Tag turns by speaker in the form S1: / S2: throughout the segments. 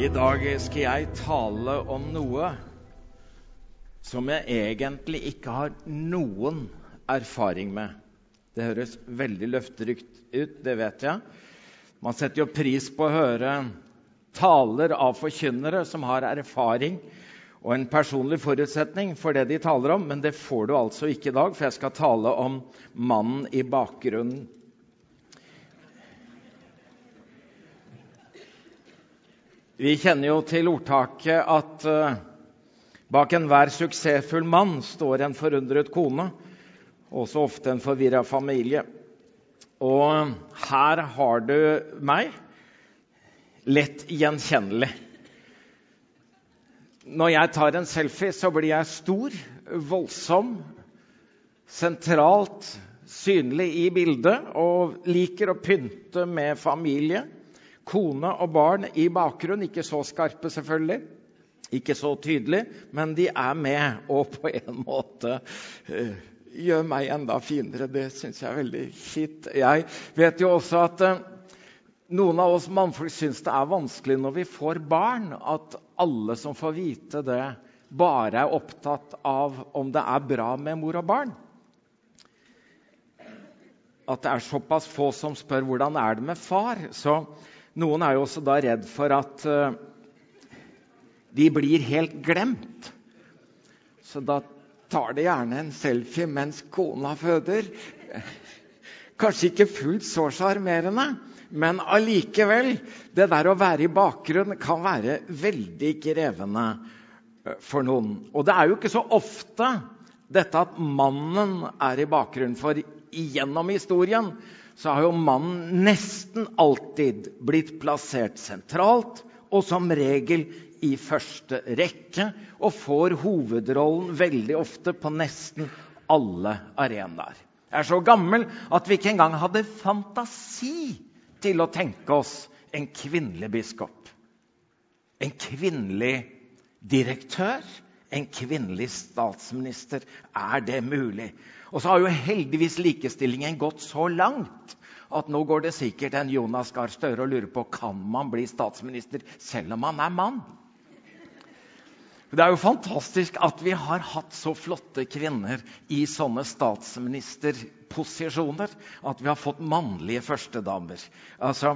S1: I dag skal jeg tale om noe som jeg egentlig ikke har noen erfaring med. Det høres veldig løfterikt ut, det vet jeg. Man setter jo pris på å høre taler av forkynnere som har erfaring og en personlig forutsetning for det de taler om, men det får du altså ikke i dag, for jeg skal tale om mannen i bakgrunnen. Vi kjenner jo til ordtaket at uh, bak enhver suksessfull mann står en forundret kone, og også ofte en forvirra familie. Og her har du meg, lett gjenkjennelig. Når jeg tar en selfie, så blir jeg stor, voldsom, sentralt synlig i bildet og liker å pynte med familie kone og barn i bakgrunnen. Ikke så skarpe, selvfølgelig. Ikke så tydelig, men de er med og på en måte uh, gjør meg enda finere. Det syns jeg er veldig fint. Jeg vet jo også at uh, noen av oss mannfolk syns det er vanskelig når vi får barn, at alle som får vite det, bare er opptatt av om det er bra med mor og barn. At det er såpass få som spør hvordan er det med far. Så noen er jo også da redd for at uh, de blir helt glemt. Så da tar de gjerne en selfie mens kona føder. Kanskje ikke fullt så sjarmerende, men allikevel. Det der å være i bakgrunnen kan være veldig krevende eh, for noen. Og det er jo ikke så ofte dette at mannen er i bakgrunnen. For gjennom historien så har jo mannen nesten alltid blitt plassert sentralt og som regel i første rekke og får hovedrollen veldig ofte på nesten alle arenaer. Jeg er så gammel at vi ikke engang hadde fantasi til å tenke oss en kvinnelig biskop. En kvinnelig direktør, en kvinnelig statsminister. Er det mulig? Og så har jo heldigvis likestillingen gått så langt at nå går det sikkert en Jonas Gahr Støre og lurer på kan man bli statsminister selv om man er mann. Det er jo fantastisk at vi har hatt så flotte kvinner i sånne statsministerposisjoner. At vi har fått mannlige førstedamer. Altså,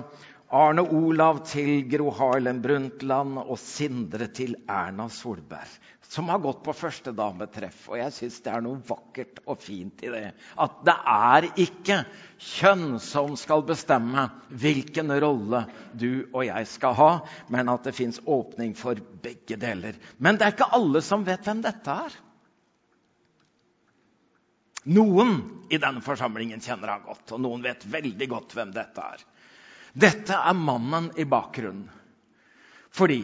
S1: Arne Olav til Gro Harlem Brundtland og Sindre til Erna Solberg som har gått på førstedametreff. Og jeg syns det er noe vakkert og fint i det. At det er ikke kjønn som skal bestemme hvilken rolle du og jeg skal ha, men at det fins åpning for begge deler. Men det er ikke alle som vet hvem dette er. Noen i denne forsamlingen kjenner han godt, og noen vet veldig godt hvem dette er. Dette er mannen i bakgrunnen. Fordi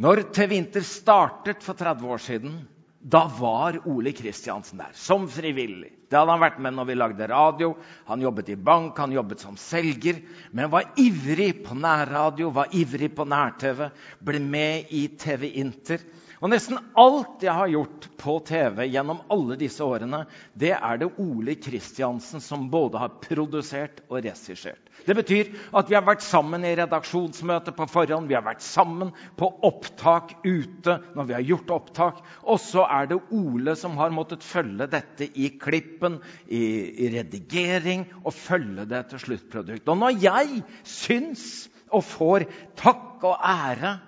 S1: når Til vinter startet for 30 år siden, da var Ole Kristiansen der som frivillig. Det hadde han vært med når vi lagde radio. Han jobbet i bank, han jobbet som selger. Men var ivrig på nærradio, var ivrig på nær-TV. Ble med i TV Inter. Og nesten alt jeg har gjort på TV gjennom alle disse årene, det er det Ole Kristiansen som både har produsert og regissert. Det betyr at vi har vært sammen i redaksjonsmøte på forhånd, vi har vært sammen på opptak ute når vi har gjort opptak. Og så er det Ole som har måttet følge dette i klippen, i, i redigering, og følge det til sluttprodukt. Og når jeg syns og får takk og ære,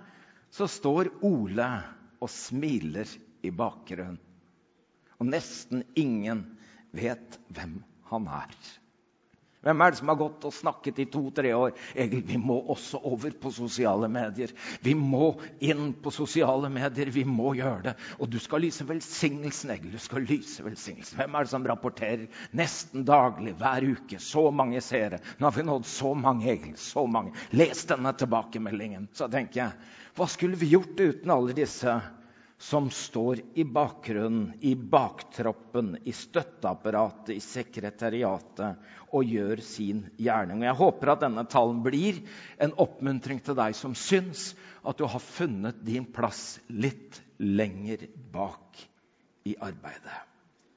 S1: så står Ole og smiler i bakgrunnen. Og nesten ingen vet hvem han er. Hvem er det som har gått og snakket i to-tre år? Egil, vi må også over på sosiale medier. Vi må inn på sosiale medier. Vi må gjøre det. Og du skal lyse velsignelsen, Egil. Du skal lyse velsignelsen. Hvem er det som rapporterer nesten daglig, hver uke? Så mange seere. Nå har vi nådd så mange, Egil. Så mange. Les denne tilbakemeldingen. Så tenker jeg hva skulle vi gjort uten alle disse som står i bakgrunnen, i baktroppen, i støtteapparatet, i sekretariatet og gjør sin gjerning? Og jeg håper at denne talen blir en oppmuntring til deg som syns at du har funnet din plass litt lenger bak i arbeidet.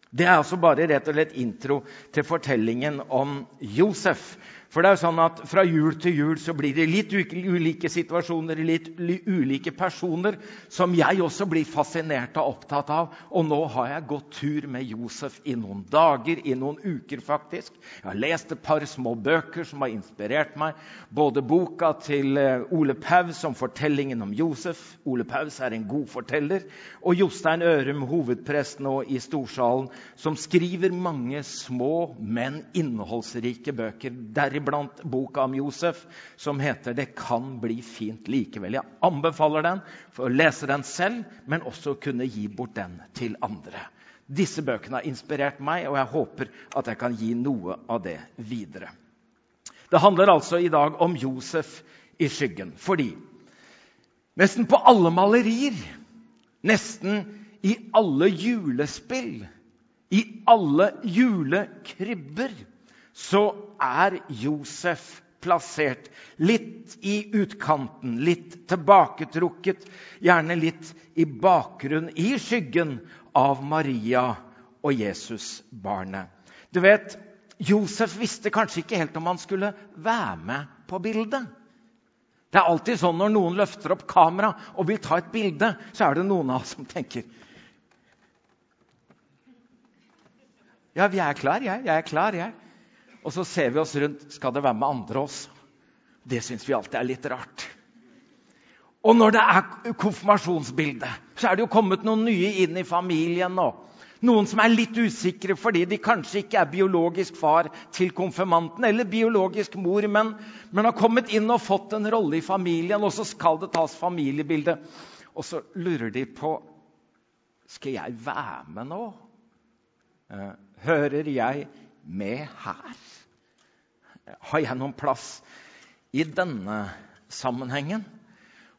S1: Det er altså bare rett og slett intro til fortellingen om Josef. For det er jo sånn at Fra jul til jul så blir det litt ulike situasjoner, litt ulike personer, som jeg også blir fascinert og opptatt av. Og nå har jeg gått tur med Josef i noen dager, i noen uker faktisk. Jeg har lest et par små bøker som har inspirert meg. Både boka til eh, Ole Paus om fortellingen om Josef. Ole Paus er en god forteller. Og Jostein Ørum, hovedprest nå i Storsalen, som skriver mange små, men innholdsrike bøker. Deriblant deriblant boka om Josef som heter 'Det kan bli fint likevel'. Jeg anbefaler den for å lese den selv, men også kunne gi bort den til andre. Disse bøkene har inspirert meg, og jeg håper at jeg kan gi noe av det videre. Det handler altså i dag om Josef i skyggen, fordi nesten på alle malerier, nesten i alle julespill, i alle julekrybber så er Josef plassert litt i utkanten, litt tilbaketrukket, gjerne litt i bakgrunnen, i skyggen av Maria og Jesus-barnet. Du vet, Josef visste kanskje ikke helt om han skulle være med på bildet. Det er alltid sånn Når noen løfter opp kamera og vil ta et bilde, så er det noen av oss som tenker Ja, vi er klar, jeg. Jeg er klar, jeg. Og så ser vi oss rundt. Skal det være med andre også? Det syns vi alltid er litt rart. Og når det er konfirmasjonsbilde, så er det jo kommet noen nye inn i familien nå. Noen som er litt usikre fordi de kanskje ikke er biologisk far til konfirmanten eller biologisk mor, men, men har kommet inn og fått en rolle i familien, og så skal det tas familiebilde. Og så lurer de på Skal jeg være med nå? Eh, hører jeg med her? Har jeg noen plass i denne sammenhengen?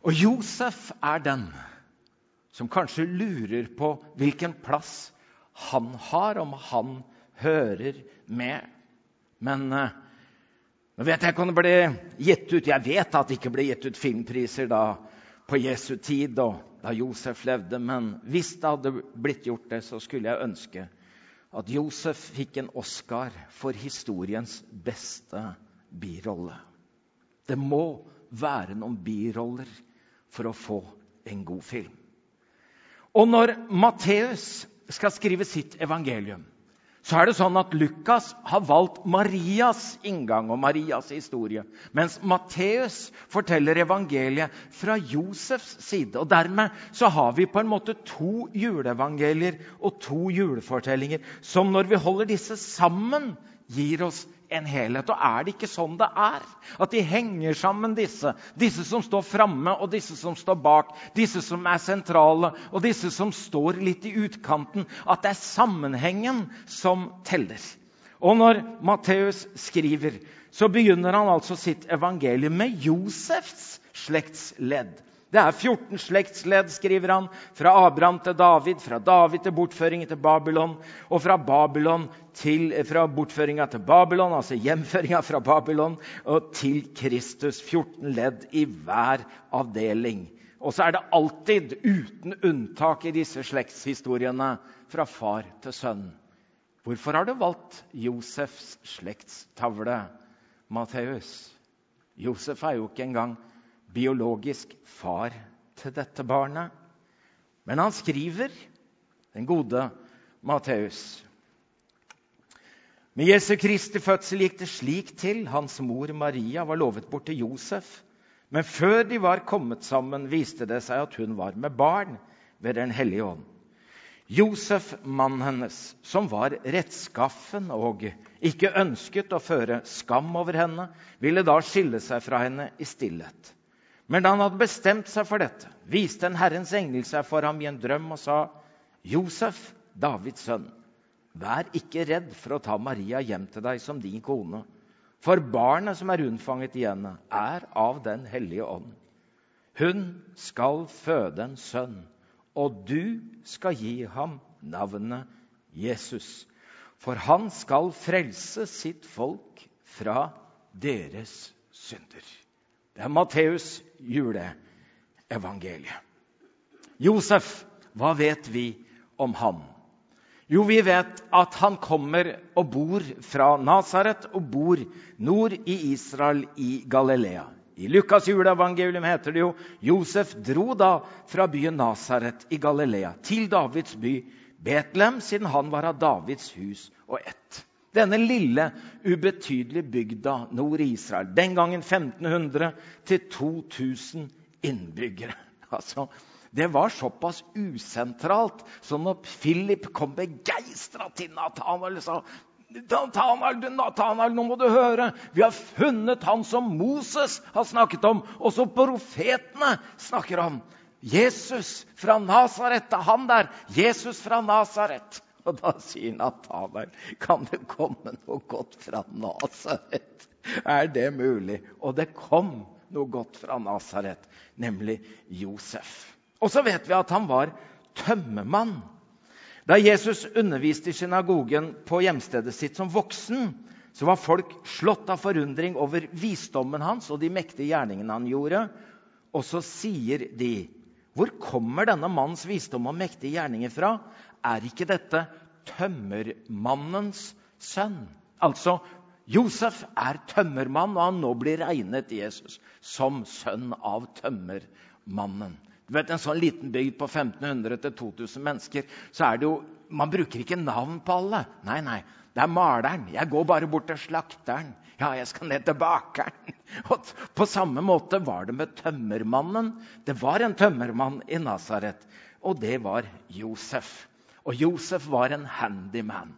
S1: Og Josef er den som kanskje lurer på hvilken plass han har, om han hører med. Men uh, nå vet jeg ikke om det ble gitt ut Jeg vet at det ikke ble gitt ut filmpriser da på Jesu tid, og da Josef levde. Men hvis det hadde blitt gjort det, så skulle jeg ønske at Josef fikk en Oscar for historiens beste birolle. Det må være noen biroller for å få en god film. Og når Matteus skal skrive sitt evangelium, så er det sånn at Lukas har valgt Marias inngang og Marias historie, mens Matteus forteller evangeliet fra Josefs side. Og Dermed så har vi på en måte to juleevangelier og to julefortellinger som når vi holder disse sammen, gir oss en helhet. Og er det ikke sånn det er? At de henger sammen, disse. Disse som står framme, og disse som står bak. Disse som er sentrale, og disse som står litt i utkanten. At det er sammenhengen som teller. Og når Matteus skriver, så begynner han altså sitt evangelium med Josefs slektsledd. Det er 14 slektsledd, skriver han, fra Abraham til David, fra David til bortføringen til Babylon, og fra, Babylon til, fra bortføringa til Babylon, altså hjemføringa fra Babylon, og til Kristus. 14 ledd i hver avdeling. Og så er det alltid, uten unntak i disse slektshistoriene, fra far til sønn. Hvorfor har du valgt Josefs slektstavle, Matteus? Josef er jo ikke engang biologisk far til dette barnet. Men han skriver, den gode Matteus Med Jesu Kristi fødsel gikk det slik til. Hans mor Maria var lovet bort til Josef. Men før de var kommet sammen, viste det seg at hun var med barn ved Den hellige ånd. Josef, mannen hennes, som var rettskaffen og ikke ønsket å føre skam over henne, ville da skille seg fra henne i stillhet. Men da han hadde bestemt seg for dette, viste en Herrens engel seg for ham i en drøm og sa, 'Josef, Davids sønn, vær ikke redd for å ta Maria hjem til deg som din kone.' For barnet som er unnfanget i henne, er av Den hellige ånd. Hun skal føde en sønn, og du skal gi ham navnet Jesus. For han skal frelse sitt folk fra deres synder. Det er Matteus juleevangeliet. Josef, hva vet vi om han? Jo, vi vet at han kommer og bor fra Nasaret og bor nord i Israel, i Galilea. I Lukas' juleevangelium heter det jo Josef dro da fra byen Nasaret i Galilea til Davids by Betlehem, siden han var av Davids hus og ett. Denne lille, ubetydelige bygda nord i Israel. Den gangen 1500 til 2000 innbyggere. Altså, det var såpass usentralt så når Philip kom begeistra til Nathanael sa Nathanael, Nathanael, nå må du høre! Vi har funnet han som Moses har snakket om, og som profetene snakker om. Jesus fra Nasaret. Han der. Jesus fra Nasaret. Og da sier Nathanael, kan det komme noe godt fra Nasaret? Er det mulig? Og det kom noe godt fra Nasaret, nemlig Josef. Og så vet vi at han var tømmermann. Da Jesus underviste i synagogen på hjemstedet sitt som voksen, så var folk slått av forundring over visdommen hans og de mektige gjerningene han gjorde. Og så sier de, 'Hvor kommer denne mannens visdom og mektige gjerninger fra?' Er ikke dette tømmermannens sønn? Altså, Josef er tømmermann, og han nå blir regnet Jesus som sønn av tømmermannen. Du vet, En sånn liten bygd på 1500-2000 mennesker så er det jo, Man bruker ikke navn på alle. Nei, nei. Det er maleren. Jeg går bare bort til slakteren. Ja, jeg skal ned til bakeren. Og på samme måte var det med tømmermannen. Det var en tømmermann i Nasaret, og det var Josef. Og Josef var en handyman.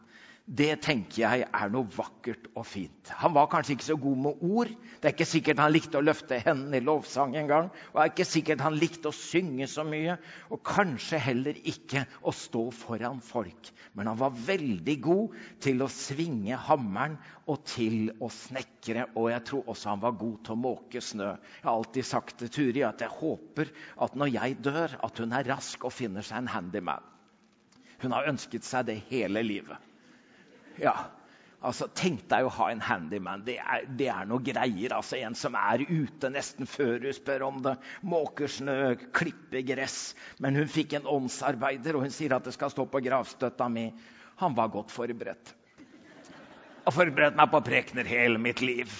S1: Det tenker jeg er noe vakkert og fint. Han var kanskje ikke så god med ord. Det er ikke sikkert han likte å løfte hendene i lovsang engang. Og det er ikke sikkert han likte å synge så mye. Og kanskje heller ikke å stå foran folk. Men han var veldig god til å svinge hammeren og til å snekre. Og jeg tror også han var god til å måke snø. Jeg har alltid sagt til Turi at jeg håper at når jeg dør, at hun er rask og finner seg en handyman. Hun har ønsket seg det hele livet. Ja, altså Tenk deg å ha en handyman. Det er, det er noe greier. altså En som er ute nesten før du spør om det. Måker snø, klipper gress. Men hun fikk en åndsarbeider, og hun sier at det skal stå på gravstøtta mi. Han var godt forberedt. Og forberedt meg på prekener hele mitt liv.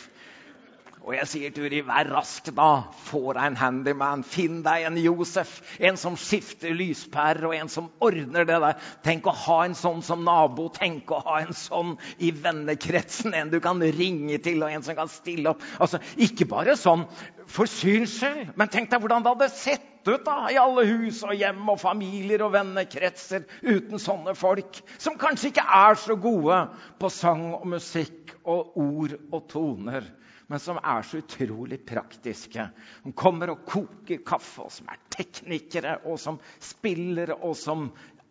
S1: Og jeg sier til Uri, vær rask, da. Få deg en handyman. Finn deg en Josef. En som skifter lyspærer, og en som ordner det der. Tenk å ha en sånn som nabo. Tenk å ha en sånn i vennekretsen. En du kan ringe til, og en som kan stille opp. Altså, Ikke bare sånn for syns skyld, men tenk deg hvordan det hadde sett ut da, i alle hus og hjem og familier og vennekretser uten sånne folk. Som kanskje ikke er så gode på sang og musikk og ord og toner men som er så utrolig praktiske. Som kommer og koker kaffe, og som er teknikere, og som spiller, og som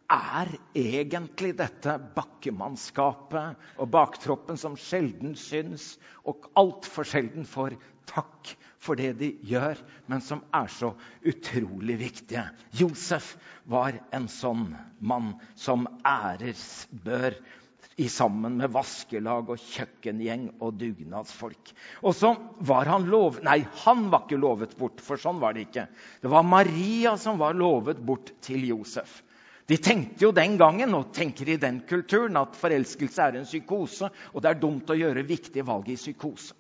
S1: er egentlig dette bakkemannskapet og baktroppen som sjelden syns, og altfor sjelden får takk for det de gjør, men som er så utrolig viktige. Josef var en sånn mann som æres bør i sammen med vaskelag og kjøkkengjeng og dugnadsfolk. Og så var han lov... Nei, han var ikke lovet bort, for sånn var det ikke. Det var Maria som var lovet bort til Josef. De tenkte jo den gangen og tenker i den kulturen at forelskelse er en psykose, og det er dumt å gjøre viktige valg i psykose.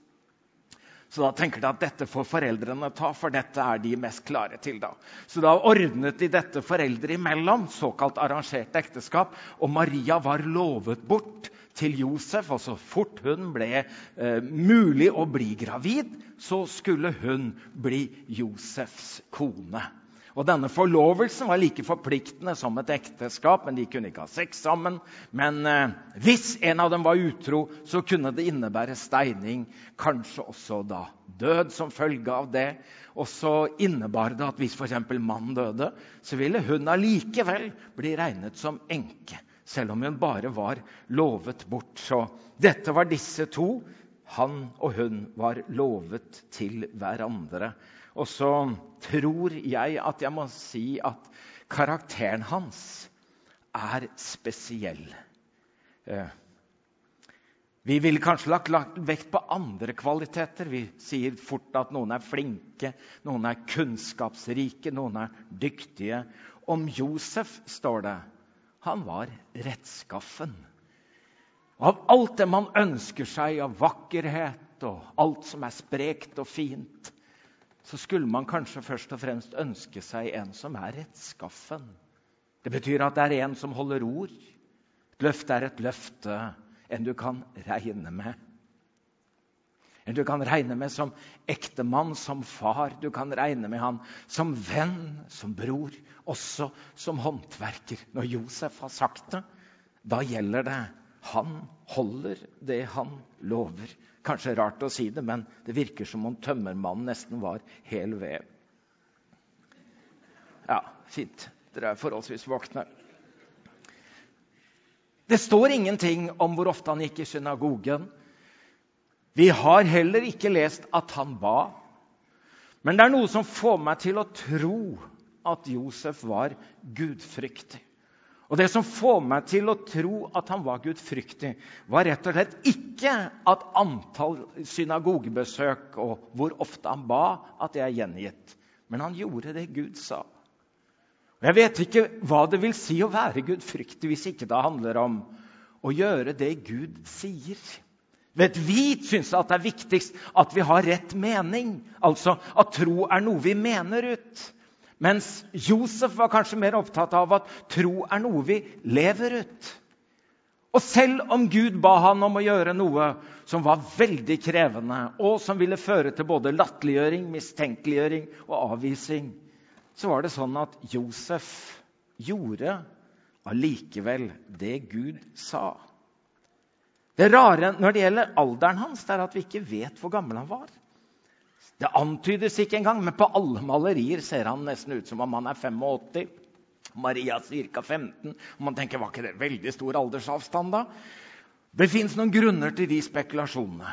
S1: Så da tenker de at dette får foreldrene ta, for dette er de mest klare til. da. Så da ordnet de dette foreldre imellom, såkalt arrangert ekteskap. Og Maria var lovet bort til Josef, og så fort hun ble eh, mulig å bli gravid, så skulle hun bli Josefs kone. Og denne Forlovelsen var like forpliktende som et ekteskap, men de kunne ikke ha sex sammen. Men eh, hvis en av dem var utro, så kunne det innebære steining. Kanskje også da død som følge av det. Og så innebar det at hvis f.eks. mannen døde, så ville hun allikevel bli regnet som enke. Selv om hun bare var lovet bort. Så dette var disse to. Han og hun var lovet til hverandre. Og så tror jeg at jeg må si at karakteren hans er spesiell. Eh, vi ville kanskje lagt, vekt på andre kvaliteter. Vi sier fort at noen er flinke, noen er kunnskapsrike, noen er dyktige. Om Josef står det han var rettskaffen. Av alt det man ønsker seg av vakkerhet og alt som er sprekt og fint, så skulle man kanskje først og fremst ønske seg en som er rettskaffen. Det betyr at det er en som holder ord. Et løfte er et løfte, en du kan regne med. En du kan regne med som ektemann, som far. Du kan regne med han som venn, som bror, også som håndverker. Når Josef har sagt det, da gjelder det. Han holder det han lover. Kanskje rart å si det, men det virker som om tømmermannen nesten var hel ved. Ja, fint. Dere er forholdsvis våkne. Det står ingenting om hvor ofte han gikk i synagogen. Vi har heller ikke lest at han ba. Men det er noe som får meg til å tro at Josef var gudfryktig. Og det som får meg til å tro at han var gudfryktig, var rett og slett ikke at antall synagogebesøk og hvor ofte han ba, at det er gjengitt. Men han gjorde det Gud sa. Og Jeg vet ikke hva det vil si å være gudfryktig hvis ikke det handler om å gjøre det Gud sier. Vet, Vi syns at det er viktigst at vi har rett mening, altså at tro er noe vi mener ut. Mens Josef var kanskje mer opptatt av at tro er noe vi lever ut. Og selv om Gud ba han om å gjøre noe som var veldig krevende, og som ville føre til både latterliggjøring, mistenkeliggjøring og avvising, så var det sånn at Josef gjorde allikevel det Gud sa. Det rare når det gjelder alderen hans, det er at vi ikke vet hvor gammel han var. Det antydes ikke engang, men på alle malerier ser han nesten ut som om han er 85. Maria ca. 15. Og man tenker, Var ikke det veldig stor aldersavstand, da? Det fins noen grunner til de spekulasjonene.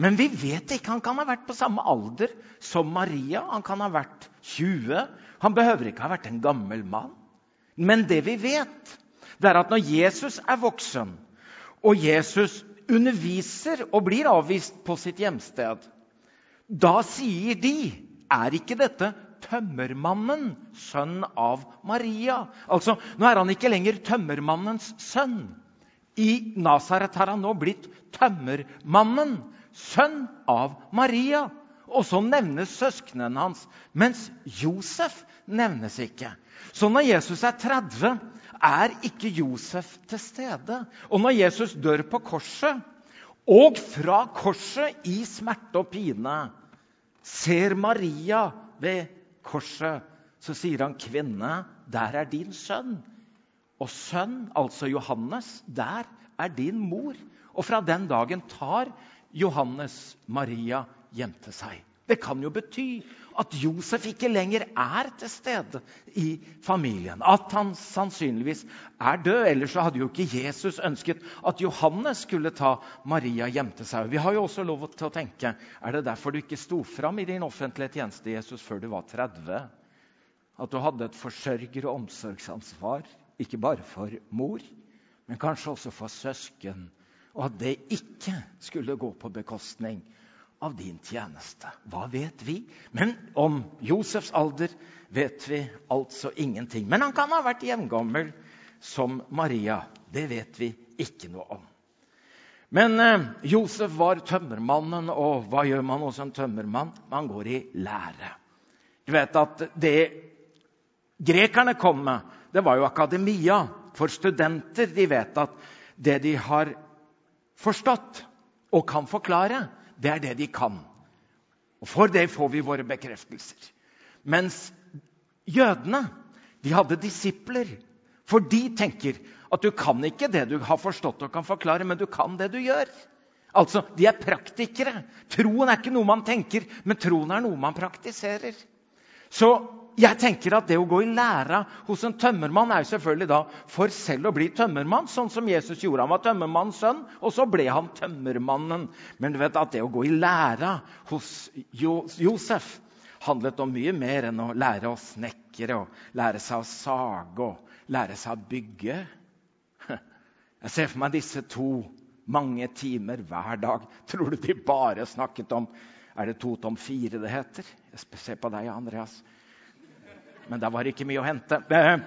S1: Men vi vet ikke. Han kan ha vært på samme alder som Maria. Han kan ha vært 20. Han behøver ikke ha vært en gammel mann. Men det vi vet, det er at når Jesus er voksen, og Jesus underviser og blir avvist på sitt hjemsted, da sier de Er ikke dette tømmermannen, sønn av Maria? Altså, Nå er han ikke lenger tømmermannens sønn. I Nasaret har han nå blitt tømmermannen, sønn av Maria. Og så nevnes søsknene hans, mens Josef nevnes ikke. Så når Jesus er 30, er ikke Josef til stede. Og når Jesus dør på korset, og fra korset i smerte og pine ser Maria ved korset, så sier han, 'Kvinne, der er din sønn.' Og sønn, altså Johannes, der er din mor. Og fra den dagen tar Johannes Maria hjem til seg. Det kan jo bety at Josef ikke lenger er til stede i familien. At han sannsynligvis er død. Ellers hadde jo ikke Jesus ønsket at Johannes skulle ta Maria hjem til seg. Vi har jo også lov til å tenke er det derfor du ikke sto fram i din offentlige tjeneste Jesus, før du var 30? At du hadde et forsørger- og omsorgsansvar, ikke bare for mor, men kanskje også for søsken. Og at det ikke skulle gå på bekostning av din tjeneste. Hva vet vi? Men om Josefs alder vet vi altså ingenting. Men han kan ha vært jevngammel som Maria. Det vet vi ikke noe om. Men eh, Josef var tømmermannen, og hva gjør man hos en tømmermann? Man går i lære. Du vet at det grekerne kom med, det var jo akademia. For studenter de vet at det de har forstått og kan forklare, det er det de kan. Og For det får vi våre bekreftelser. Mens jødene de hadde disipler. For de tenker at du kan ikke det du har forstått og kan forklare, men du kan det du gjør. Altså, De er praktikere. Troen er ikke noe man tenker, men troen er noe man praktiserer. Så jeg tenker at Det å gå i læra hos en tømmermann er jo selvfølgelig da for selv å bli tømmermann, sånn som Jesus gjorde. Han var tømmermannens sønn, og så ble han tømmermannen. Men du vet at det å gå i læra hos Josef handlet om mye mer enn å lære å snekre og lære seg å sage og lære seg å bygge. Jeg ser for meg disse to mange timer hver dag. Tror du de bare snakket om Er det to tom fire det heter? Jeg ser på deg, Andreas men der var det ikke mye å hente. Eh.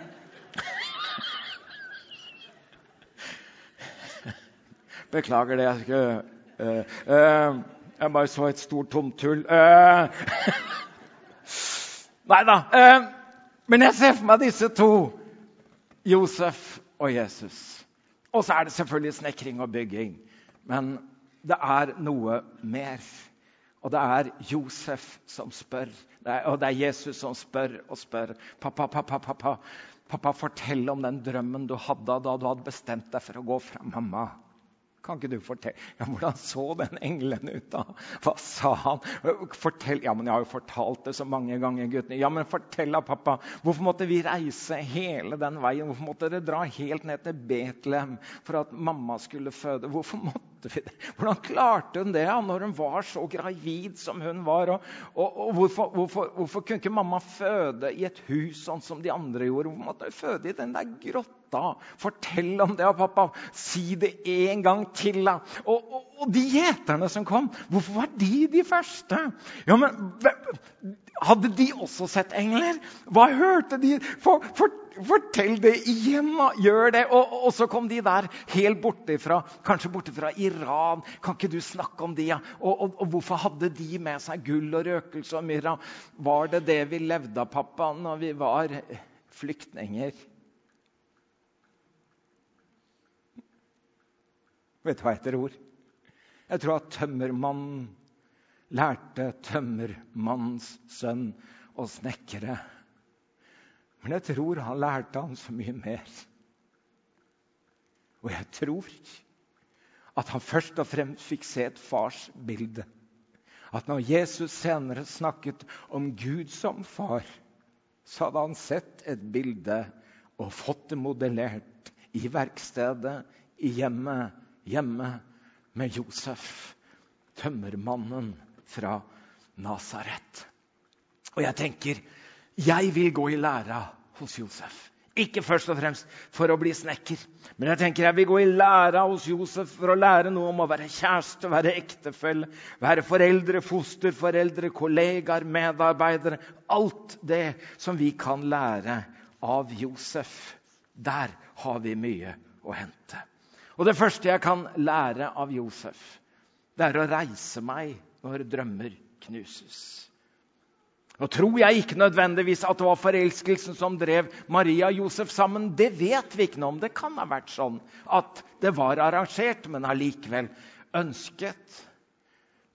S1: Beklager det. Jeg, skulle, uh, uh, jeg bare så et stort tomtull. Uh, Nei da. men jeg ser for meg disse to, Josef og Jesus. Og så er det selvfølgelig snekring og bygging. Men det er noe mer. Og det er Josef som spør og det er Jesus som spør og spør. Pappa, pappa, pappa, pappa, fortell om den drømmen du hadde da du hadde bestemt deg for å gå fra mamma. Kan ikke du fortelle? Ja, Hvordan så den engelen ut da? Hva sa han? Fortell. Ja, men Jeg har jo fortalt det så mange ganger. guttene. Ja, men fortell da, pappa. Hvorfor måtte vi reise hele den veien? Hvorfor måtte dere dra helt ned til Betlehem for at mamma skulle føde? Hvorfor måtte vi det? Hvordan klarte hun det ja, når hun var så gravid som hun var? Og, og, og hvorfor, hvorfor, hvorfor, kunne ikke mamma føde i et hus sånn som de andre gjorde? Hvorfor måtte hun føde i den der grotta? Fortell om det, pappa. Si det en gang til. Da. Og, og, og de gjeterne som kom, hvorfor var de de første? Ja, men Hadde de også sett engler? Hva hørte de? For, for, fortell det igjen! Gjør det! Og, og, så kom de der helt bortifra, kanskje bortifra Iran. Kan ikke du snakke om de? Ja? Og, og, hvorfor hadde de med seg gull og røkelse og myrra? Var det det vi levde av, pappa, når vi var flyktninger? Vet du hva jeg tror? Jeg tror at tømmermannen lærte tømmermannens sønn å snekre. Men jeg tror han lærte han så mye mer. Og jeg tror at han først og fremst fikk se et fars bilde. At når Jesus senere snakket om Gud som far, så hadde han sett et bilde og fått det modellert i verkstedet, i hjemmet, hjemme med Josef, tømmermannen fra Nasaret. Og jeg tenker jeg vil gå i læra hos Josef. Ikke først og fremst for å bli snekker, men jeg tenker jeg vil gå i læra hos Josef for å lære noe om å være kjæreste, være ektefelle, være foreldre, fosterforeldre, kollegaer, medarbeidere. Alt det som vi kan lære av Josef. Der har vi mye å hente. Og det første jeg kan lære av Josef, det er å reise meg når drømmer knuses. Nå tror jeg ikke nødvendigvis at det var forelskelsen som drev Maria og Josef sammen. Det vet vi ikke noe om. Det kan ha vært sånn at det var arrangert, men allikevel ønsket.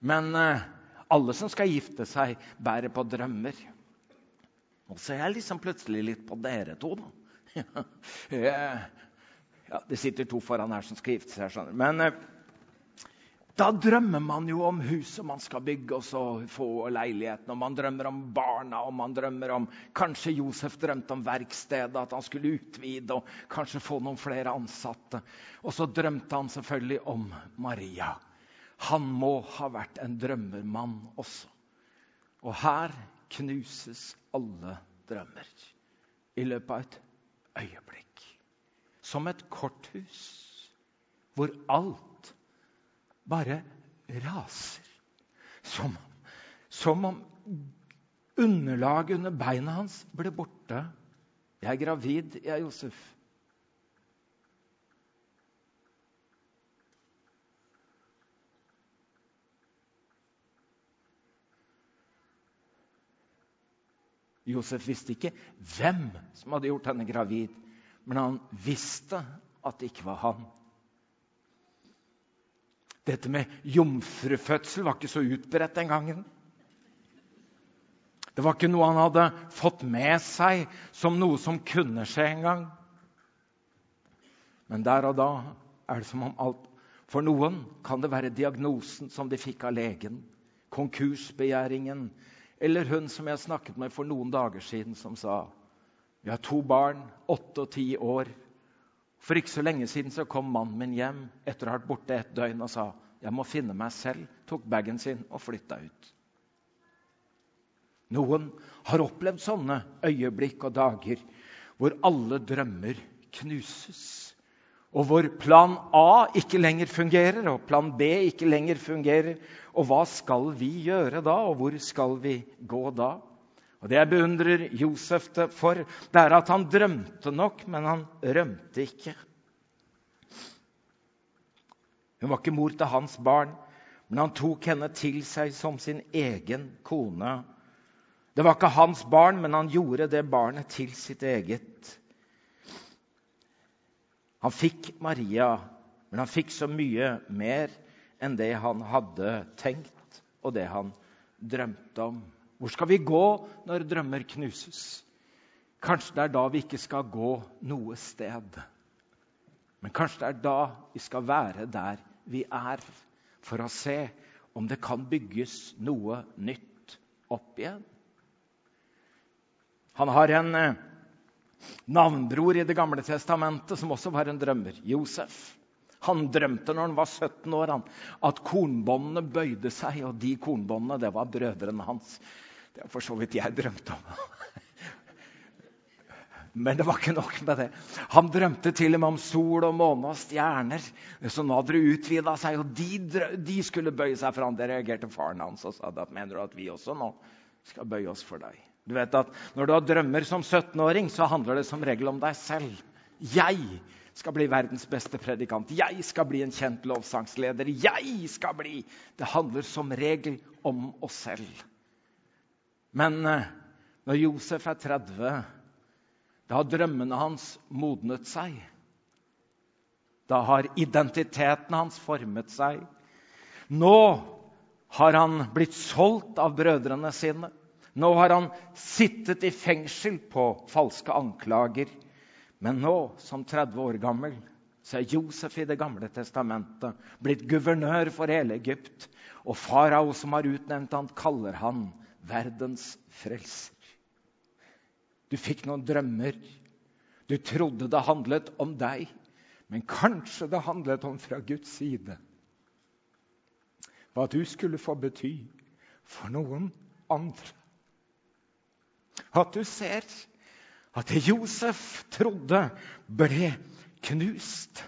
S1: Men uh, alle som skal gifte seg, bærer på drømmer. Og så er jeg liksom plutselig litt på dere to, da. ja, det sitter to foran her som skal gifte seg. skjønner Men uh, da drømmer man jo om huset man skal bygge, og så få leiligheten. Og man drømmer om barna, og man drømmer om Kanskje Josef drømte om verkstedet, at han skulle utvide og kanskje få noen flere ansatte. Og så drømte han selvfølgelig om Maria. Han må ha vært en drømmermann også. Og her knuses alle drømmer i løpet av et øyeblikk. Som et korthus hvor alt bare raser. Som, som om underlaget under beina hans ble borte. Jeg er gravid, jeg, er Josef. Josef visste ikke hvem som hadde gjort henne gravid, men han visste at det ikke var han. Dette med jomfrufødsel var ikke så utbredt den gangen. Det var ikke noe han hadde fått med seg som noe som kunne skje en gang. Men der og da er det som om alt For noen kan det være diagnosen som de fikk av legen, konkursbegjæringen, eller hun som jeg snakket med for noen dager siden, som sa vi har to barn, åtte og ti år. For ikke så lenge siden så kom mannen min hjem etter å ha vært borte et døgn og sa jeg må finne meg selv, tok bagen sin og flytta ut. Noen har opplevd sånne øyeblikk og dager hvor alle drømmer knuses. Og hvor plan A ikke lenger fungerer, og plan B ikke lenger fungerer. Og hva skal vi gjøre da, og hvor skal vi gå da? Og Det jeg beundrer Josef for, det er at han drømte nok, men han rømte ikke. Hun var ikke mor til hans barn, men han tok henne til seg som sin egen kone. Det var ikke hans barn, men han gjorde det barnet til sitt eget. Han fikk Maria, men han fikk så mye mer enn det han hadde tenkt, og det han drømte om. Hvor skal vi gå når drømmer knuses? Kanskje det er da vi ikke skal gå noe sted. Men kanskje det er da vi skal være der vi er, for å se om det kan bygges noe nytt opp igjen. Han har en eh, navnbror i Det gamle testamentet som også var en drømmer. Josef. Han drømte når han var 17 år, han, at kornbåndene bøyde seg. Og de kornbåndene, det var brødrene hans. Det er for så vidt jeg drømte om. Men det var ikke nok med det. Han drømte til og med om sol og måne og stjerner. Hadde det utvida seg, og de, de, skulle bøye seg for han. Det reagerte faren hans og sa at mener du at vi også nå skal bøye oss for deg. Du vet at Når du har drømmer som 17-åring, så handler det som regel om deg selv. Jeg skal bli verdens beste predikant. Jeg skal bli en kjent lovsangsleder. Jeg skal bli Det handler som regel om oss selv. Men eh, når Josef er 30 da har drømmene hans modnet seg. Da har identiteten hans formet seg. Nå har han blitt solgt av brødrene sine. Nå har han sittet i fengsel på falske anklager. Men nå, som 30 år gammel, så er Josef i Det gamle testamentet blitt guvernør for hele Egypt. Og farao, som har utnevnt han, kaller han verdens frelser. Du fikk noen drømmer. Du trodde det handlet om deg, men kanskje det handlet om fra Guds side. Hva du skulle få bety for noen andre. At du ser at det Josef trodde ble knust,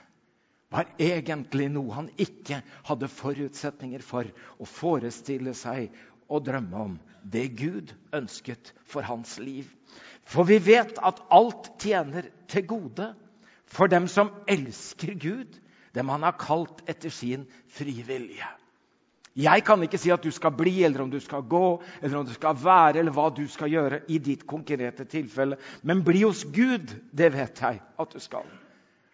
S1: var egentlig noe han ikke hadde forutsetninger for å forestille seg og drømme om. Det Gud ønsket for hans liv. For vi vet at alt tjener til gode for dem som elsker Gud, dem han har kalt etter sin frivillige. Jeg kan ikke si at du skal bli, eller om du skal gå, eller om du skal være, eller hva du skal gjøre i ditt konkrete tilfelle. Men bli hos Gud, det vet jeg at du skal.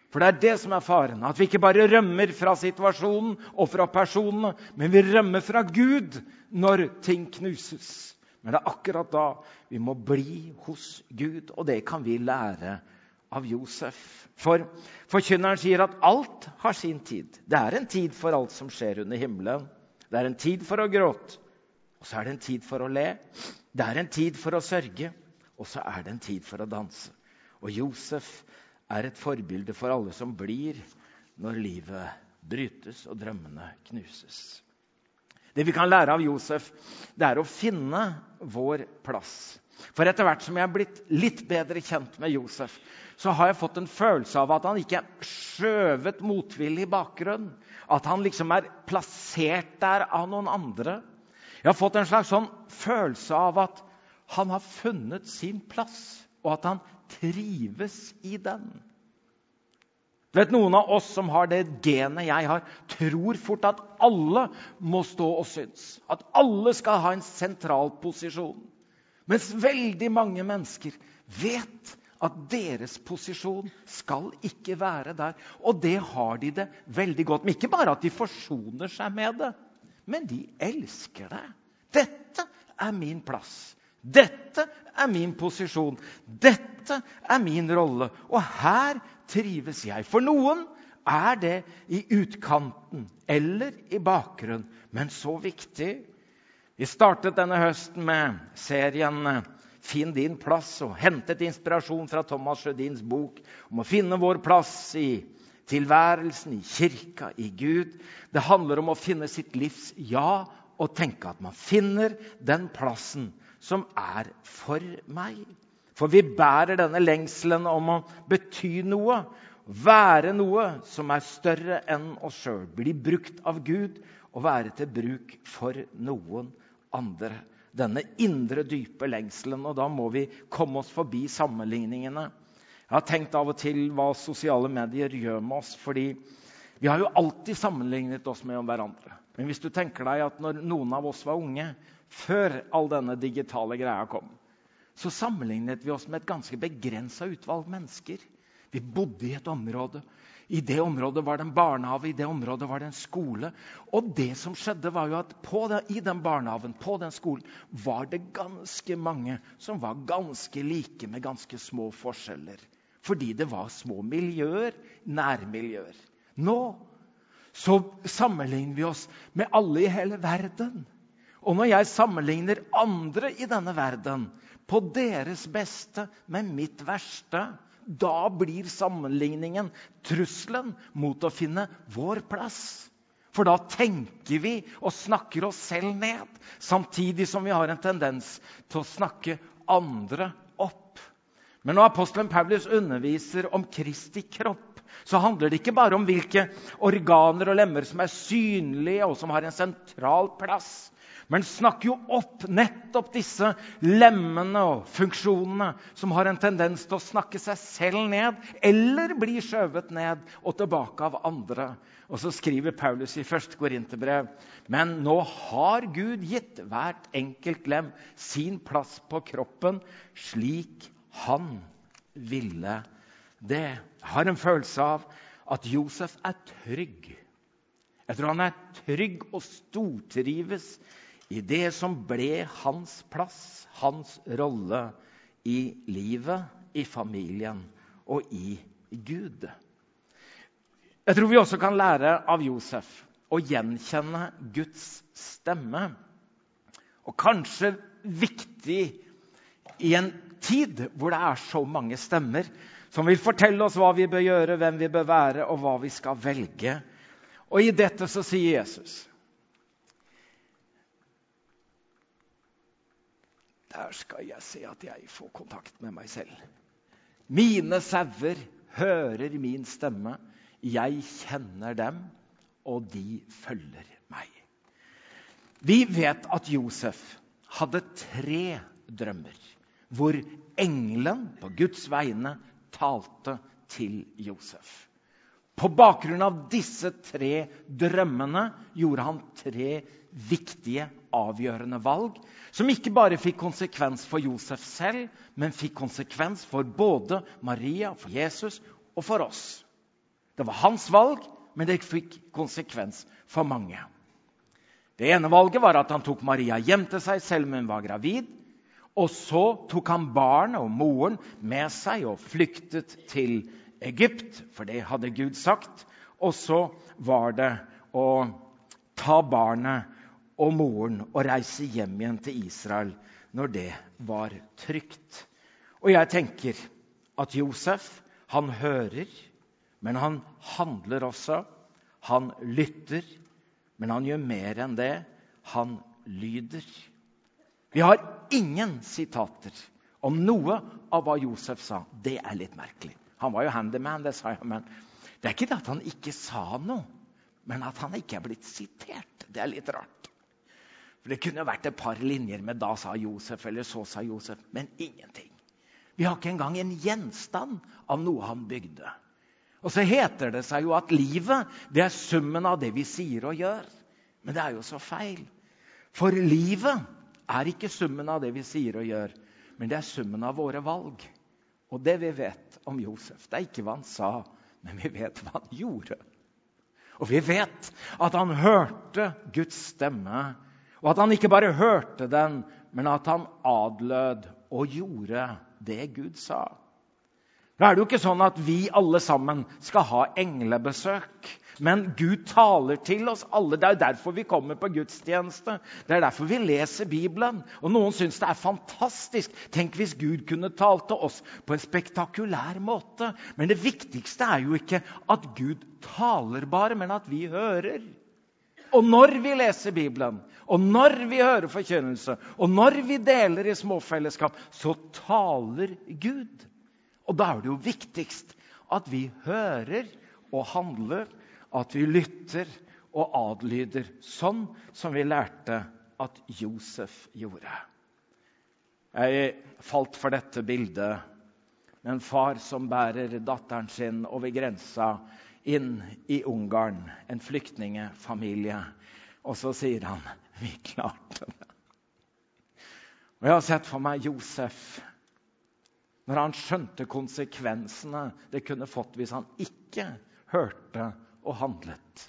S1: For det er det som er faren. At vi ikke bare rømmer fra situasjonen og fra personene, men vi rømmer fra Gud når ting knuses. Men det er akkurat da vi må bli hos Gud, og det kan vi lære av Josef. For forkynneren sier at alt har sin tid. Det er en tid for alt som skjer under himmelen. Det er en tid for å gråte, og så er det en tid for å le. Det er en tid for å sørge, og så er det en tid for å danse. Og Josef er et forbilde for alle som blir når livet brytes og drømmene knuses. Det vi kan lære av Josef, det er å finne vår plass. For etter hvert som jeg er blitt litt bedre kjent med Josef, så har jeg fått en følelse av at han ikke er skjøvet motvillig i bakgrunnen. At han liksom er plassert der av noen andre. Jeg har fått en slags sånn følelse av at han har funnet sin plass, og at han trives i den. Vet Noen av oss som har det genet jeg har, tror fort at alle må stå og synes. At alle skal ha en sentral posisjon. Mens veldig mange mennesker vet at deres posisjon skal ikke være der. Og det har de det veldig godt med. Ikke bare at de forsoner seg med det, men de elsker det. Dette er min plass. Dette er min posisjon. Dette er min rolle. Og her trives jeg. For noen er det i utkanten eller i bakgrunnen, men så viktig. Vi startet denne høsten med serien eh, 'Finn din plass' og hentet inspirasjon fra Thomas Sjødins bok om å finne vår plass i tilværelsen, i kirka, i Gud. Det handler om å finne sitt livs ja og tenke at man finner den plassen som er for meg. For vi bærer denne lengselen om å bety noe, være noe som er større enn oss sjøl. Bli brukt av Gud og være til bruk for noen andre. Denne indre, dype lengselen. Og da må vi komme oss forbi sammenligningene. Jeg har tenkt av og til hva sosiale medier gjør med oss. fordi Vi har jo alltid sammenlignet oss med hverandre. Men hvis du tenker deg at når noen av oss var unge, før all denne digitale greia kom, så sammenlignet vi oss med et ganske begrensa utvalg mennesker. Vi bodde i et område. I det området var det en barnehage, i det området var det en skole. Og det som skjedde var jo at det, i den barnehagen, på den skolen, var det ganske mange som var ganske like, med ganske små forskjeller. Fordi det var små miljøer, nærmiljøer. Nå så sammenligner vi oss med alle i hele verden. Og når jeg sammenligner andre i denne verden på deres beste med mitt verste, da blir sammenligningen trusselen mot å finne vår plass. For da tenker vi og snakker oss selv ned, samtidig som vi har en tendens til å snakke andre opp. Men når apostelen Paulus underviser om Kristi kropp, så handler det ikke bare om hvilke organer og lemmer som er synlige, og som har en sentral plass. Men snakker jo opp nettopp disse lemmene og funksjonene som har en tendens til å snakke seg selv ned eller bli skjøvet ned og tilbake av andre. Og så skriver Paulus i 1. Korinterbrev men nå har Gud gitt hvert enkelt lem sin plass på kroppen slik han ville det. Har en følelse av at Josef er trygg. Jeg tror han er trygg og stortrives i det som ble hans plass, hans rolle i livet, i familien og i Gud. Jeg tror vi også kan lære av Josef å gjenkjenne Guds stemme. Og kanskje viktig i en tid hvor det er så mange stemmer som vil fortelle oss hva vi bør gjøre, hvem vi bør være, og hva vi skal velge. Og i dette så sier Jesus Der skal jeg se at jeg får kontakt med meg selv. Mine sauer hører min stemme. Jeg kjenner dem, og de følger meg. Vi vet at Josef hadde tre drømmer hvor engelen på Guds vegne talte til Josef. På bakgrunn av disse tre drømmene gjorde han tre viktige, avgjørende valg som ikke bare fikk konsekvens for Josef selv, men fikk konsekvens for både Maria, for Jesus og for oss. Det var hans valg, men det fikk konsekvens for mange. Det ene valget var at han tok Maria hjem til seg selv om hun var gravid. Og så tok han barnet og moren med seg og flyktet til Egypt, for det hadde Gud sagt. Og så var det å ta barnet og moren og reise hjem igjen til Israel når det var trygt. Og jeg tenker at Josef, han hører, men han handler også. Han lytter, men han gjør mer enn det. Han lyder. Vi har ingen sitater om noe av hva Josef sa. Det er litt merkelig. Han var jo handyman, det sa jeg, men det er ikke det at han ikke sa noe, men at han ikke er blitt sitert. Det er litt rart. For Det kunne vært et par linjer med 'da sa Josef' eller 'så sa Josef', men ingenting. Vi har ikke engang en gjenstand av noe han bygde. Og så heter det seg jo at livet det er summen av det vi sier og gjør. Men det er jo så feil. For livet er ikke summen av det vi sier og gjør, men det er summen av våre valg. Og det vi vet om Josef, det er ikke hva han sa, men vi vet hva han gjorde. Og vi vet at han hørte Guds stemme og at han ikke bare hørte den, men at han adlød og gjorde det Gud sa. Nå er det jo ikke sånn at vi alle sammen skal ha englebesøk. Men Gud taler til oss alle. Det er jo derfor vi kommer på gudstjeneste. Det er derfor vi leser Bibelen. Og noen syns det er fantastisk. Tenk hvis Gud kunne talt til oss på en spektakulær måte. Men det viktigste er jo ikke at Gud taler bare, men at vi hører. Og når vi leser Bibelen, og når vi hører forkynnelse, og når vi deler i småfellesskap, så taler Gud. Og da er det jo viktigst at vi hører og handler, at vi lytter og adlyder, sånn som vi lærte at Josef gjorde. Jeg falt for dette bildet med en far som bærer datteren sin over grensa inn i Ungarn, en flyktningfamilie. Og så sier han vi klarte det. Og Jeg har sett for meg Josef når han skjønte konsekvensene det kunne fått hvis han ikke hørte og handlet.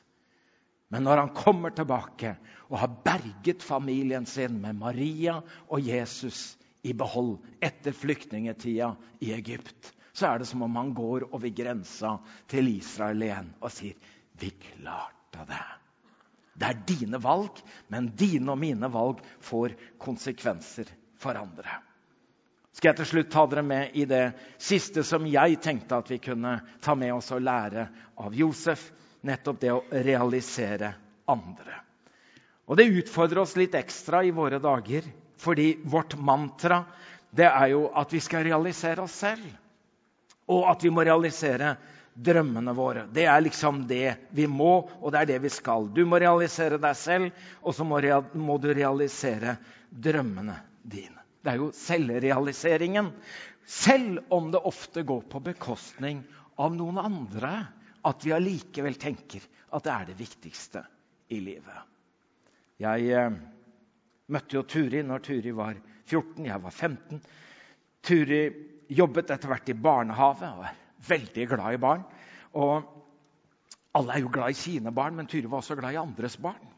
S1: Men når han kommer tilbake og har berget familien sin med Maria og Jesus i behold etter flyktningetida i Egypt, så er det som om han går over grensa til Israel igjen og sier Vi klarte det. Det er dine valg, men dine og mine valg får konsekvenser for andre. Skal jeg til slutt ta dere med i det siste som jeg tenkte at vi kunne ta med oss og lære av Josef? nettopp det å realisere andre. Og Det utfordrer oss litt ekstra i våre dager, fordi vårt mantra det er jo at vi skal realisere oss selv. Og at vi må realisere drømmene våre. Det er liksom det vi må, og det er det vi skal. Du må realisere deg selv, og så må, du realisere drømmene dine. Det er jo selvrealiseringen. Selv om det ofte går på bekostning av noen andre at vi allikevel tenker at det er det viktigste i livet. Jeg eh, møtte jo Turi når Turi var 14, jeg var 15. Turi jobbet etter hvert i barnehage og var veldig glad i barn. Og alle er jo glad i sine barn, men Turi var også glad i andres barn.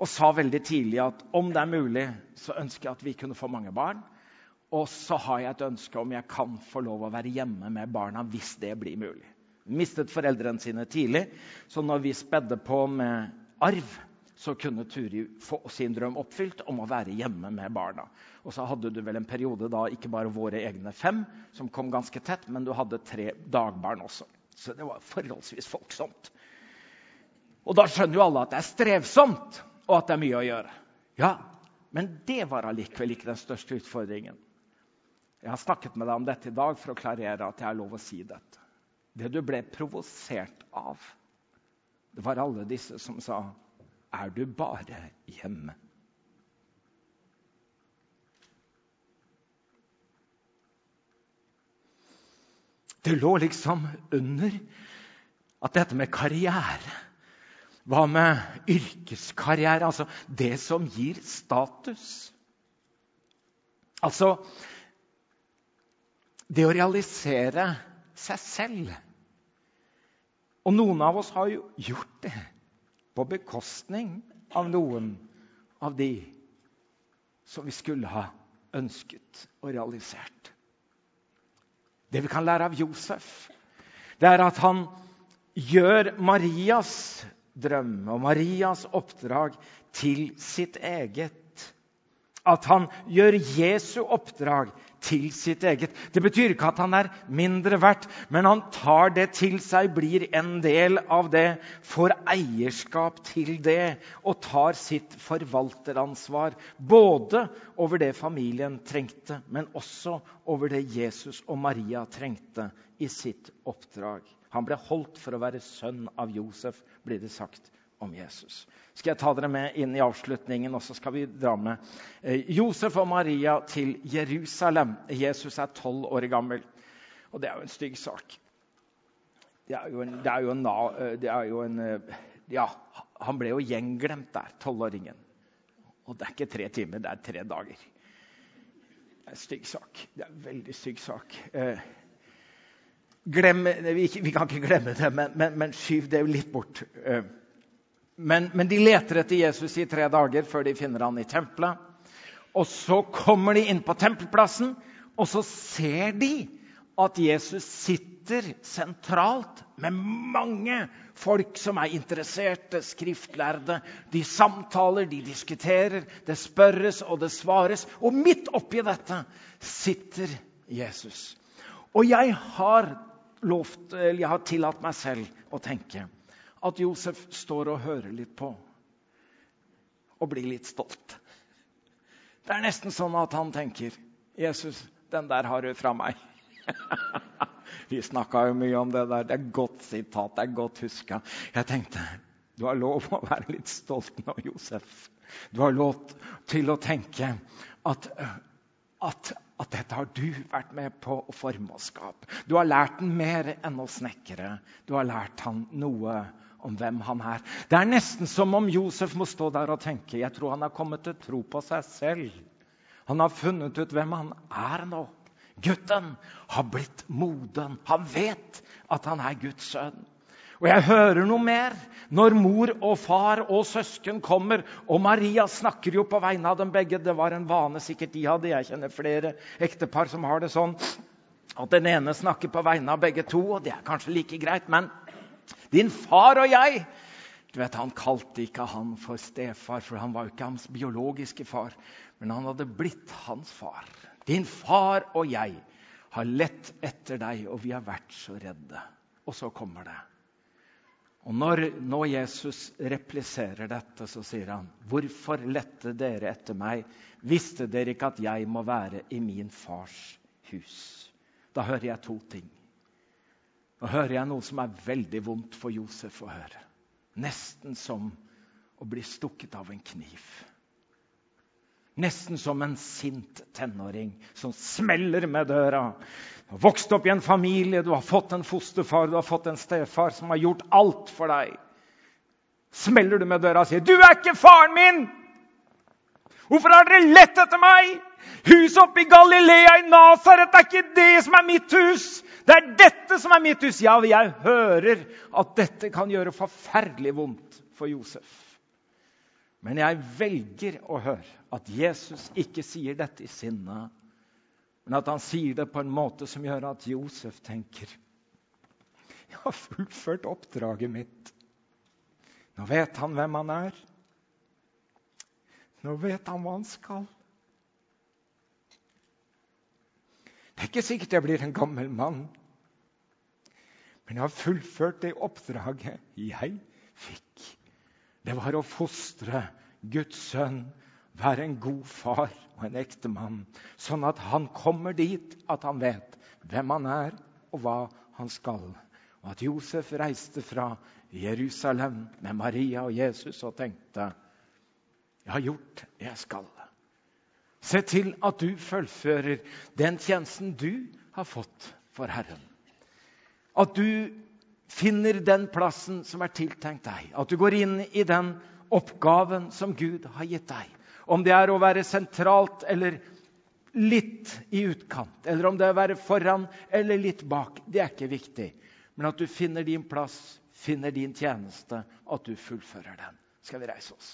S1: Og sa veldig tidlig at om det er mulig, så ønsker jeg at vi kunne få mange barn. Og så har jeg et ønske om jeg kan få lov å være hjemme med barna hvis det blir mulig mistet foreldrene sine tidlig. Så når vi spedde på med arv, så kunne Turi få sin drøm oppfylt om å være hjemme med barna. Og så hadde du vel en periode da ikke bare våre egne fem, som kom ganske tett, men du hadde tre dagbarn også. Så det var forholdsvis folksomt. Og da skjønner jo alle at det er strevsomt, og at det er mye å gjøre. Ja, Men det var allikevel ikke den største utfordringen. Jeg har snakket med deg om dette i dag for å klarere at jeg har lov å si dette. Det du ble provosert av, det var alle disse som sa Er du bare hjemme? Det lå liksom under at dette med karriere Hva med yrkeskarriere? Altså det som gir status. Altså Det å realisere seg selv. Og noen av oss har jo gjort det på bekostning av noen av de som vi skulle ha ønsket og realisert. Det vi kan lære av Josef, det er at han gjør Marias drøm og Marias oppdrag til sitt eget. At han gjør Jesu oppdrag til sitt eget. Det betyr ikke at han er mindre verdt, men han tar det til seg, blir en del av det, får eierskap til det og tar sitt forvalteransvar. Både over det familien trengte, men også over det Jesus og Maria trengte i sitt oppdrag. Han ble holdt for å være sønn av Josef, blir det sagt om Jesus. Skal jeg ta dere med inn i avslutningen, og så skal vi dra med eh, Josef og Maria til Jerusalem. Jesus er tolv år gammel, og det er jo en stygg sak. Det er jo en, det er jo en, eh, det er jo en eh, Ja, han ble jo gjenglemt der, tolvåringen. Og det er ikke tre timer, det er tre dager. Det er en stygg sak. Det er en veldig stygg sak. Glem, vi, vi, kan ikke glemme det, men, men, men skyv det litt bort. Eh, men, men, de leter etter Jesus i tre dager før de finner han i tempelet. Og så kommer de inn på tempelplassen, og så ser de at Jesus sitter sentralt med mange folk som er interesserte, skriftlærde. De samtaler, de diskuterer, det spørres og det svares. Og midt oppi dette sitter Jesus. Og jeg har, lovt, jeg har tillatt meg selv å tenke at Josef står og hører litt på og blir litt stolt. Det er nesten sånn at han tenker 'Jesus, den der har du fra meg'. Vi snakka jo mye om det der. Det er godt sitat. Det er godt huska. Jeg tenkte du har lov å være litt stolt nå, Josef. Du har lov til å tenke at, at, at dette har du vært med på å forme og skape. Du har lært den mer enn å snekre. Du har lært han noe om hvem han er. Det er nesten som om Josef må stå der og tenke jeg tror han har kommet til tro på seg selv. Han har funnet ut hvem han er nå. Gutten har blitt moden. Han vet at han er Guds sønn. Og jeg hører noe mer når mor og far og søsken kommer. Og Maria snakker jo på vegne av dem begge. Det var en vane sikkert de hadde. Jeg kjenner flere ektepar som har det sånn. At den ene snakker på vegne av begge to, og det er kanskje like greit. Men din far og jeg du vet, Han kalte ikke han for stefar, for han var jo ikke hans biologiske far. Men han hadde blitt hans far. Din far og jeg har lett etter deg, og vi har vært så redde. Og så kommer det. Og når nå Jesus repliserer dette, så sier han, 'Hvorfor lette dere etter meg? Visste dere ikke at jeg må være i min fars hus?' Da hører jeg to ting. Nå hører jeg noe som er veldig vondt for Josef å høre. Nesten som å bli stukket av en kniv. Nesten som en sint tenåring som smeller med døra. Du har vokst opp i en familie, du har fått en fosterfar, du har fått en stefar som har gjort alt for deg. Smeller du med døra og sier 'Du er ikke faren min!' 'Hvorfor har dere lett etter meg?' 'Huset oppe i Galilea, i Nasaret, er ikke det som er mitt hus.' 'Det er dette som er mitt hus.' Ja, jeg hører at dette kan gjøre forferdelig vondt for Josef. Men jeg velger å høre at Jesus ikke sier dette i sinne, men at han sier det på en måte som gjør at Josef tenker Jeg har fullført oppdraget mitt. Nå vet han hvem han er. Nå vet han hva han skal. Det er ikke sikkert jeg blir en gammel mann, men jeg har fullført det oppdraget jeg fikk. Det var å fostre Guds sønn, være en god far og en ektemann, sånn at han kommer dit at han vet hvem han er, og hva han skal. Og at Josef reiste fra Jerusalem med Maria og Jesus og tenkte jeg har gjort det jeg skal. Se til at du fullfører den tjenesten du har fått for Herren. At du finner den plassen som er tiltenkt deg. At du går inn i den oppgaven som Gud har gitt deg. Om det er å være sentralt eller litt i utkant, eller om det er å være foran eller litt bak, det er ikke viktig. Men at du finner din plass, finner din tjeneste, at du fullfører den. Skal vi reise oss?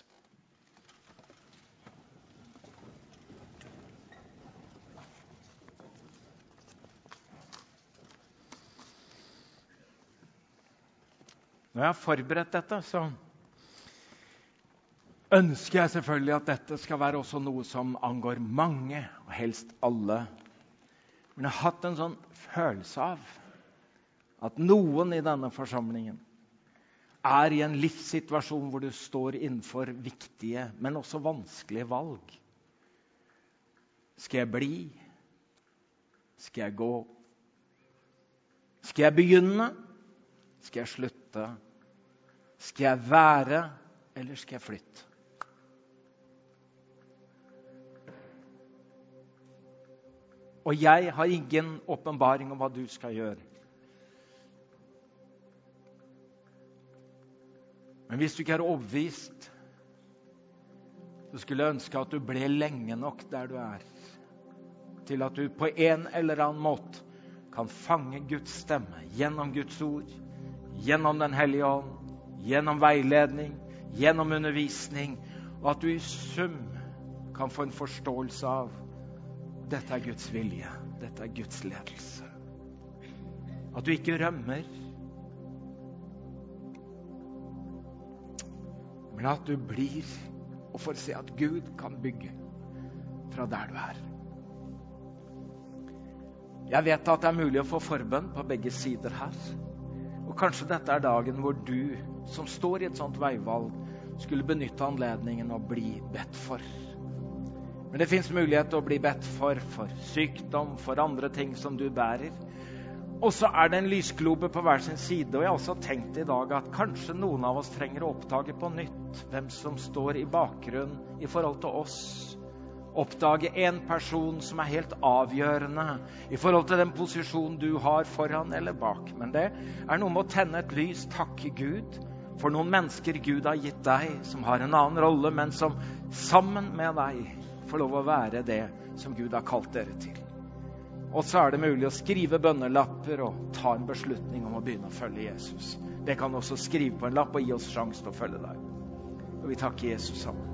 S1: Når jeg har forberedt dette, så ønsker jeg selvfølgelig at dette skal være også noe som angår mange, og helst alle. Men jeg har hatt en sånn følelse av at noen i denne forsamlingen er i en livssituasjon hvor du står innenfor viktige, men også vanskelige valg. Skal jeg bli? Skal jeg gå? Skal jeg begynne? Skal jeg slutte? Skal jeg være, eller skal jeg flytte? Og jeg har ingen åpenbaring om hva du skal gjøre. Men hvis du ikke er overbevist, så skulle jeg ønske at du ble lenge nok der du er, til at du på en eller annen måte kan fange Guds stemme gjennom Guds ord, gjennom Den hellige ånd, gjennom veiledning, gjennom undervisning, og at du i sum kan få en forståelse av dette er Guds vilje. Dette er Guds ledelse. At du ikke rømmer, men at du blir og får se at Gud kan bygge fra der du er. Jeg vet at det er mulig å få forbønn på begge sider her. Kanskje dette er dagen hvor du som står i et sånt veivalg, skulle benytte anledningen å bli bedt for. Men det fins mulighet til å bli bedt for for sykdom, for andre ting som du bærer. Og så er det en lysglobe på hver sin side. Og jeg har også tenkt i dag at kanskje noen av oss trenger å oppdage på nytt hvem som står i bakgrunnen i forhold til oss oppdage en person som er helt avgjørende i forhold til den posisjonen du har foran eller bak. Men det er noe med å tenne et lys, takke Gud for noen mennesker Gud har gitt deg, som har en annen rolle, men som sammen med deg får lov å være det som Gud har kalt dere til. Og så er det mulig å skrive bønnelapper og ta en beslutning om å begynne å følge Jesus. Det kan også skrive på en lapp og gi oss sjanse til å følge deg. Og vi takker Jesus sammen.